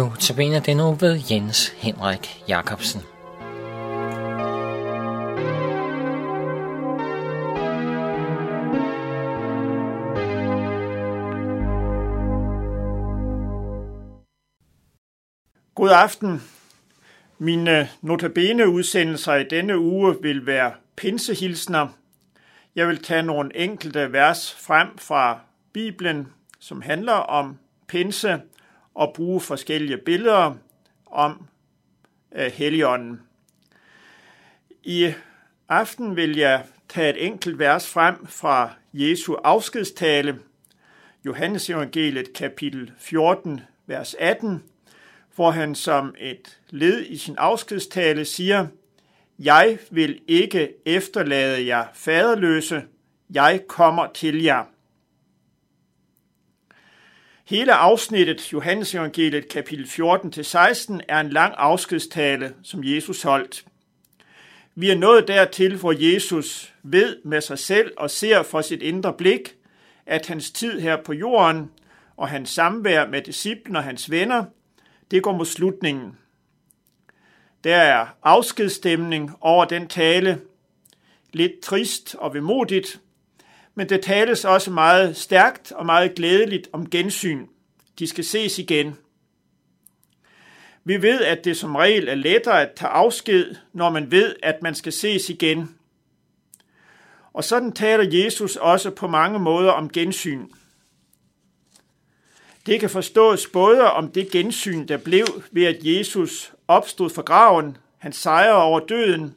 Nu tilbage den nu ved Jens Henrik Jacobsen. God aften. Mine øh, notabene udsendelser i denne uge vil være pinsehilsner. Jeg vil tage nogle enkelte vers frem fra Bibelen, som handler om pinse, og bruge forskellige billeder om øh, Helligånden. I aften vil jeg tage et enkelt vers frem fra Jesu afskedstale, Johannes evangeliet kapitel 14, vers 18, hvor han som et led i sin afskedstale siger, Jeg vil ikke efterlade jer faderløse, jeg kommer til jer. Hele afsnittet, Johannes evangeliet kapitel 14-16, er en lang afskedstale, som Jesus holdt. Vi er nået dertil, hvor Jesus ved med sig selv og ser for sit indre blik, at hans tid her på jorden og hans samvær med disciplen og hans venner, det går mod slutningen. Der er afskedsstemning over den tale, lidt trist og vemodigt, men det tales også meget stærkt og meget glædeligt om gensyn. De skal ses igen. Vi ved, at det som regel er lettere at tage afsked, når man ved, at man skal ses igen. Og sådan taler Jesus også på mange måder om gensyn. Det kan forstås både om det gensyn, der blev ved, at Jesus opstod fra graven, han sejrer over døden,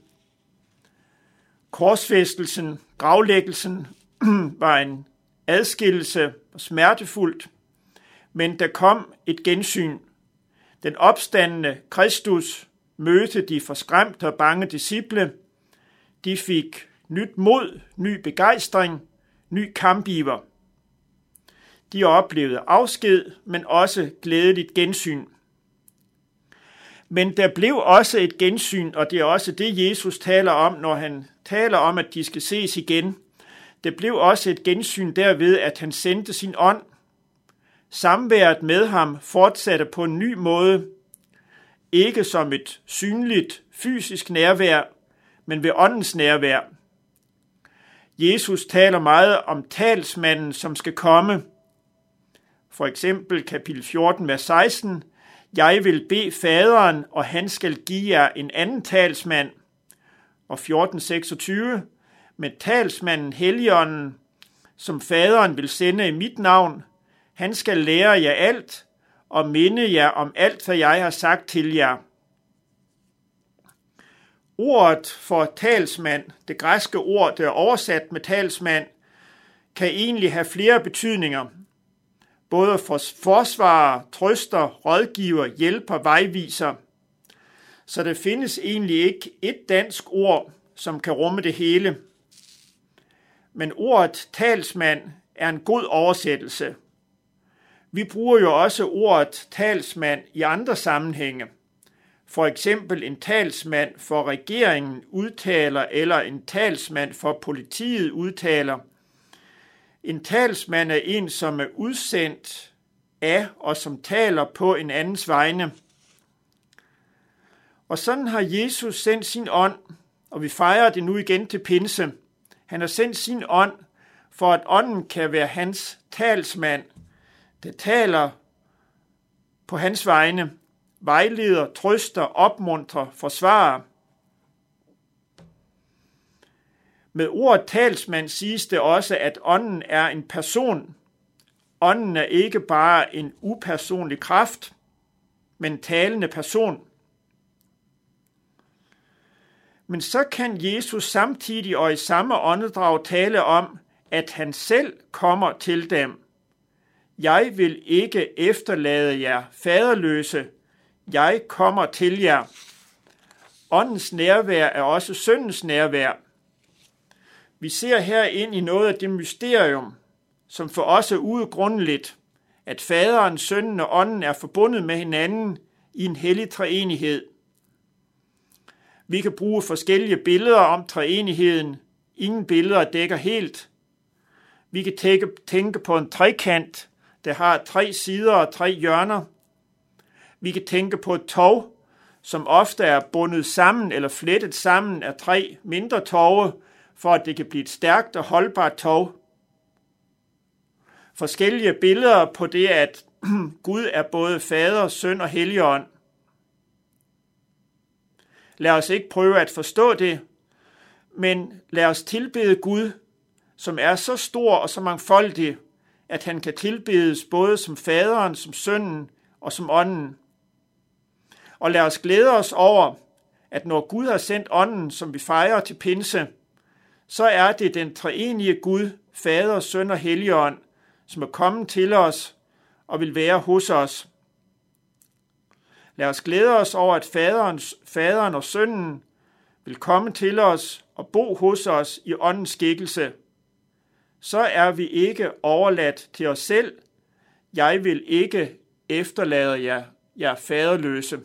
korsfæstelsen, gravlæggelsen var en adskillelse og smertefuldt, men der kom et gensyn. Den opstandende Kristus mødte de forskræmte og bange disciple. De fik nyt mod, ny begejstring, ny kampiver. De oplevede afsked, men også glædeligt gensyn. Men der blev også et gensyn, og det er også det, Jesus taler om, når han taler om, at de skal ses igen. Det blev også et gensyn derved, at han sendte sin ånd. Samværet med ham fortsatte på en ny måde, ikke som et synligt fysisk nærvær, men ved åndens nærvær. Jesus taler meget om talsmanden, som skal komme. For eksempel kapitel 14, vers 16. Jeg vil bede faderen, og han skal give jer en anden talsmand. Og 14, 26 men talsmanden Helligånden, som faderen vil sende i mit navn. Han skal lære jer alt og minde jer om alt, hvad jeg har sagt til jer. Ordet for talsmand, det græske ord, der er oversat med talsmand, kan egentlig have flere betydninger. Både for forsvarer, trøster, rådgiver, hjælper, vejviser. Så der findes egentlig ikke et dansk ord, som kan rumme det hele men ordet talsmand er en god oversættelse. Vi bruger jo også ordet talsmand i andre sammenhænge. For eksempel en talsmand for regeringen udtaler, eller en talsmand for politiet udtaler. En talsmand er en, som er udsendt af og som taler på en andens vegne. Og sådan har Jesus sendt sin ånd, og vi fejrer det nu igen til pinse – han har sendt sin ånd, for at ånden kan være hans talsmand, der taler på hans vegne, vejleder, trøster, opmuntrer, forsvarer. Med ordet talsmand siges det også, at ånden er en person. Ånden er ikke bare en upersonlig kraft, men talende person. Men så kan Jesus samtidig og i samme åndedrag tale om, at han selv kommer til dem. Jeg vil ikke efterlade jer faderløse. Jeg kommer til jer. Åndens nærvær er også syndens nærvær. Vi ser her ind i noget af det mysterium, som for os er uudgrundeligt, at faderen, sønnen og ånden er forbundet med hinanden i en hellig treenighed. Vi kan bruge forskellige billeder om treenigheden. Ingen billeder dækker helt. Vi kan tænke, tænke på en trekant, der har tre sider og tre hjørner. Vi kan tænke på et tog, som ofte er bundet sammen eller flettet sammen af tre mindre tove, for at det kan blive et stærkt og holdbart tog. Forskellige billeder på det, at Gud er både fader, søn og helligånd. Lad os ikke prøve at forstå det, men lad os tilbede Gud, som er så stor og så mangfoldig, at han kan tilbedes både som faderen, som sønnen og som ånden. Og lad os glæde os over, at når Gud har sendt ånden, som vi fejrer til pinse, så er det den treenige Gud, Fader, Søn og Helligånd, som er kommet til os og vil være hos os. Lad os glæde os over, at faderen, faderen og sønnen vil komme til os og bo hos os i åndens skikkelse. Så er vi ikke overladt til os selv. Jeg vil ikke efterlade jer, jer faderløse.